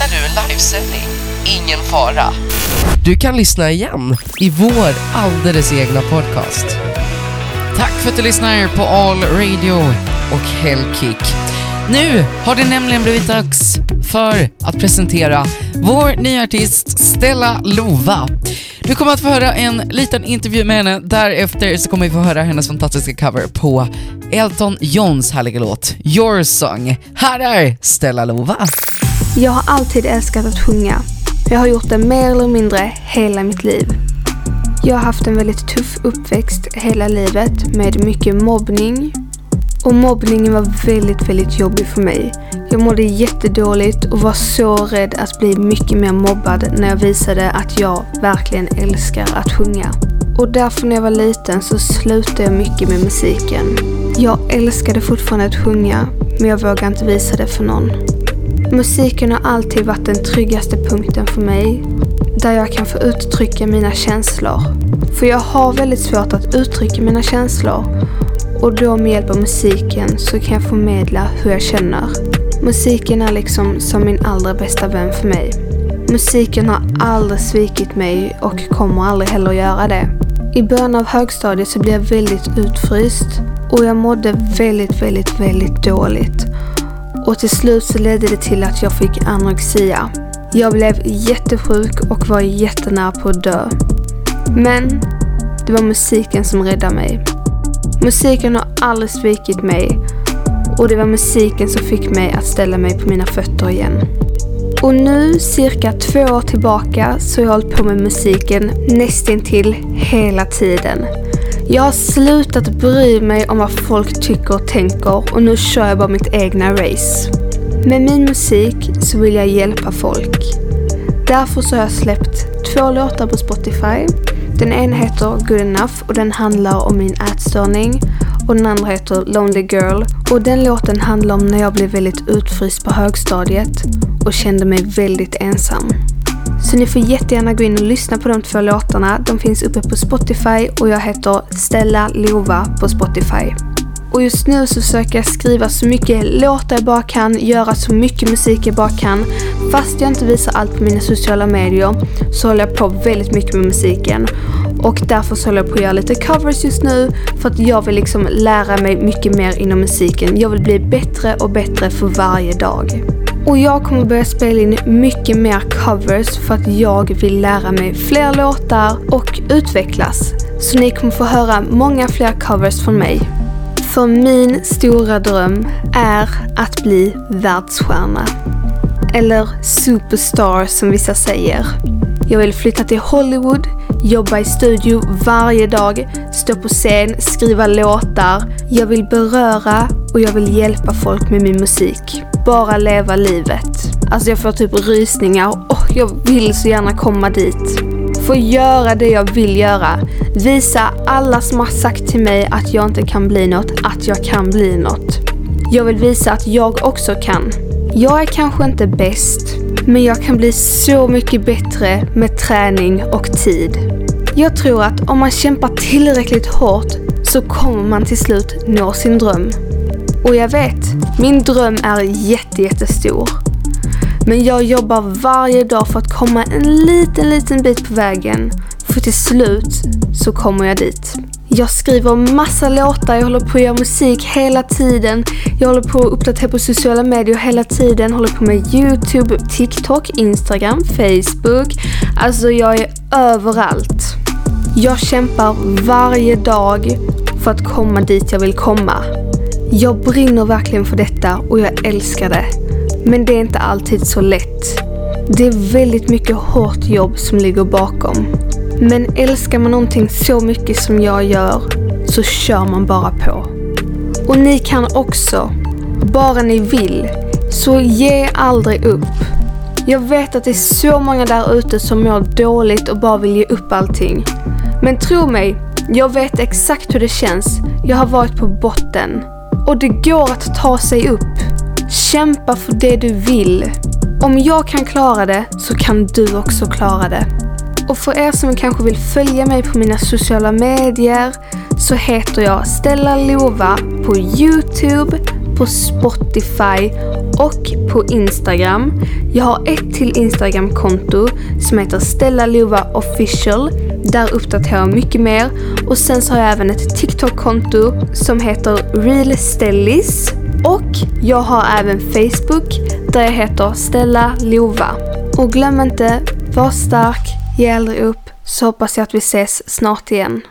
Missar du en livesändning? Ingen fara. Du kan lyssna igen i vår alldeles egna podcast. Tack för att du lyssnar på All Radio och Hellkick. Nu har det nämligen blivit dags för att presentera vår nya artist Stella Lova. Du kommer att få höra en liten intervju med henne, därefter så kommer vi få höra hennes fantastiska cover på Elton Johns härliga låt Your Song. Här är Stella Lova. Jag har alltid älskat att sjunga. Jag har gjort det mer eller mindre hela mitt liv. Jag har haft en väldigt tuff uppväxt hela livet med mycket mobbning. Och mobbningen var väldigt, väldigt jobbig för mig. Jag mådde jättedåligt och var så rädd att bli mycket mer mobbad när jag visade att jag verkligen älskar att sjunga. Och därför när jag var liten så slutade jag mycket med musiken. Jag älskade fortfarande att sjunga, men jag vågade inte visa det för någon. Musiken har alltid varit den tryggaste punkten för mig, där jag kan få uttrycka mina känslor. För jag har väldigt svårt att uttrycka mina känslor och då med hjälp av musiken så kan jag förmedla hur jag känner. Musiken är liksom som min allra bästa vän för mig. Musiken har aldrig svikit mig och kommer aldrig heller göra det. I början av högstadiet så blev jag väldigt utfryst och jag mådde väldigt, väldigt, väldigt dåligt. Och till slut så ledde det till att jag fick anorexia. Jag blev jättesjuk och var jättenära på att dö. Men det var musiken som räddade mig. Musiken har aldrig svikit mig och det var musiken som fick mig att ställa mig på mina fötter igen. Och nu, cirka två år tillbaka, så har jag hållit på med musiken nästintill hela tiden. Jag har slutat bry mig om vad folk tycker och tänker och nu kör jag bara mitt egna race. Med min musik så vill jag hjälpa folk. Därför så har jag släppt två låtar på Spotify. Den ena heter Good Enough och den handlar om min ätstörning. Och den andra heter Lonely Girl. Och den låten handlar om när jag blev väldigt utfryst på högstadiet och kände mig väldigt ensam. Så ni får jättegärna gå in och lyssna på de två låtarna. De finns uppe på Spotify och jag heter Stella Lova på Spotify. Och just nu så försöker jag skriva så mycket låtar jag bara kan, göra så mycket musik jag bara kan. Fast jag inte visar allt på mina sociala medier så håller jag på väldigt mycket med musiken. Och därför så håller jag på att göra lite covers just nu för att jag vill liksom lära mig mycket mer inom musiken. Jag vill bli bättre och bättre för varje dag. Och jag kommer börja spela in mycket mer covers för att jag vill lära mig fler låtar och utvecklas. Så ni kommer få höra många fler covers från mig. För min stora dröm är att bli världsstjärna. Eller superstar som vissa säger. Jag vill flytta till Hollywood, jobba i studio varje dag, stå på scen, skriva låtar. Jag vill beröra och jag vill hjälpa folk med min musik. Bara leva livet. Alltså jag får typ rysningar. Oh, jag vill så gärna komma dit. Få göra det jag vill göra. Visa alla som har sagt till mig att jag inte kan bli något, att jag kan bli något. Jag vill visa att jag också kan. Jag är kanske inte bäst, men jag kan bli så mycket bättre med träning och tid. Jag tror att om man kämpar tillräckligt hårt så kommer man till slut nå sin dröm. Och jag vet, min dröm är jättejättestor. Men jag jobbar varje dag för att komma en liten, liten bit på vägen. För till slut så kommer jag dit. Jag skriver massa låtar, jag håller på att göra musik hela tiden. Jag håller på att uppdatera på sociala medier hela tiden. Håller på med YouTube, TikTok, Instagram, Facebook. Alltså jag är överallt. Jag kämpar varje dag för att komma dit jag vill komma. Jag brinner verkligen för detta och jag älskar det. Men det är inte alltid så lätt. Det är väldigt mycket hårt jobb som ligger bakom. Men älskar man någonting så mycket som jag gör så kör man bara på. Och ni kan också, bara ni vill, så ge aldrig upp. Jag vet att det är så många där ute som mår dåligt och bara vill ge upp allting. Men tro mig, jag vet exakt hur det känns. Jag har varit på botten. Och det går att ta sig upp. Kämpa för det du vill. Om jag kan klara det så kan du också klara det. Och för er som kanske vill följa mig på mina sociala medier så heter jag Stella Lova på Youtube, på Spotify och på Instagram. Jag har ett till Instagram-konto som heter Stella Lova official. Där uppdaterar jag mycket mer. Och sen så har jag även ett TikTok-konto som heter Real Stellis. Och jag har även Facebook där jag heter Stella Lova. Och glöm inte, var stark, ge aldrig upp, så hoppas jag att vi ses snart igen.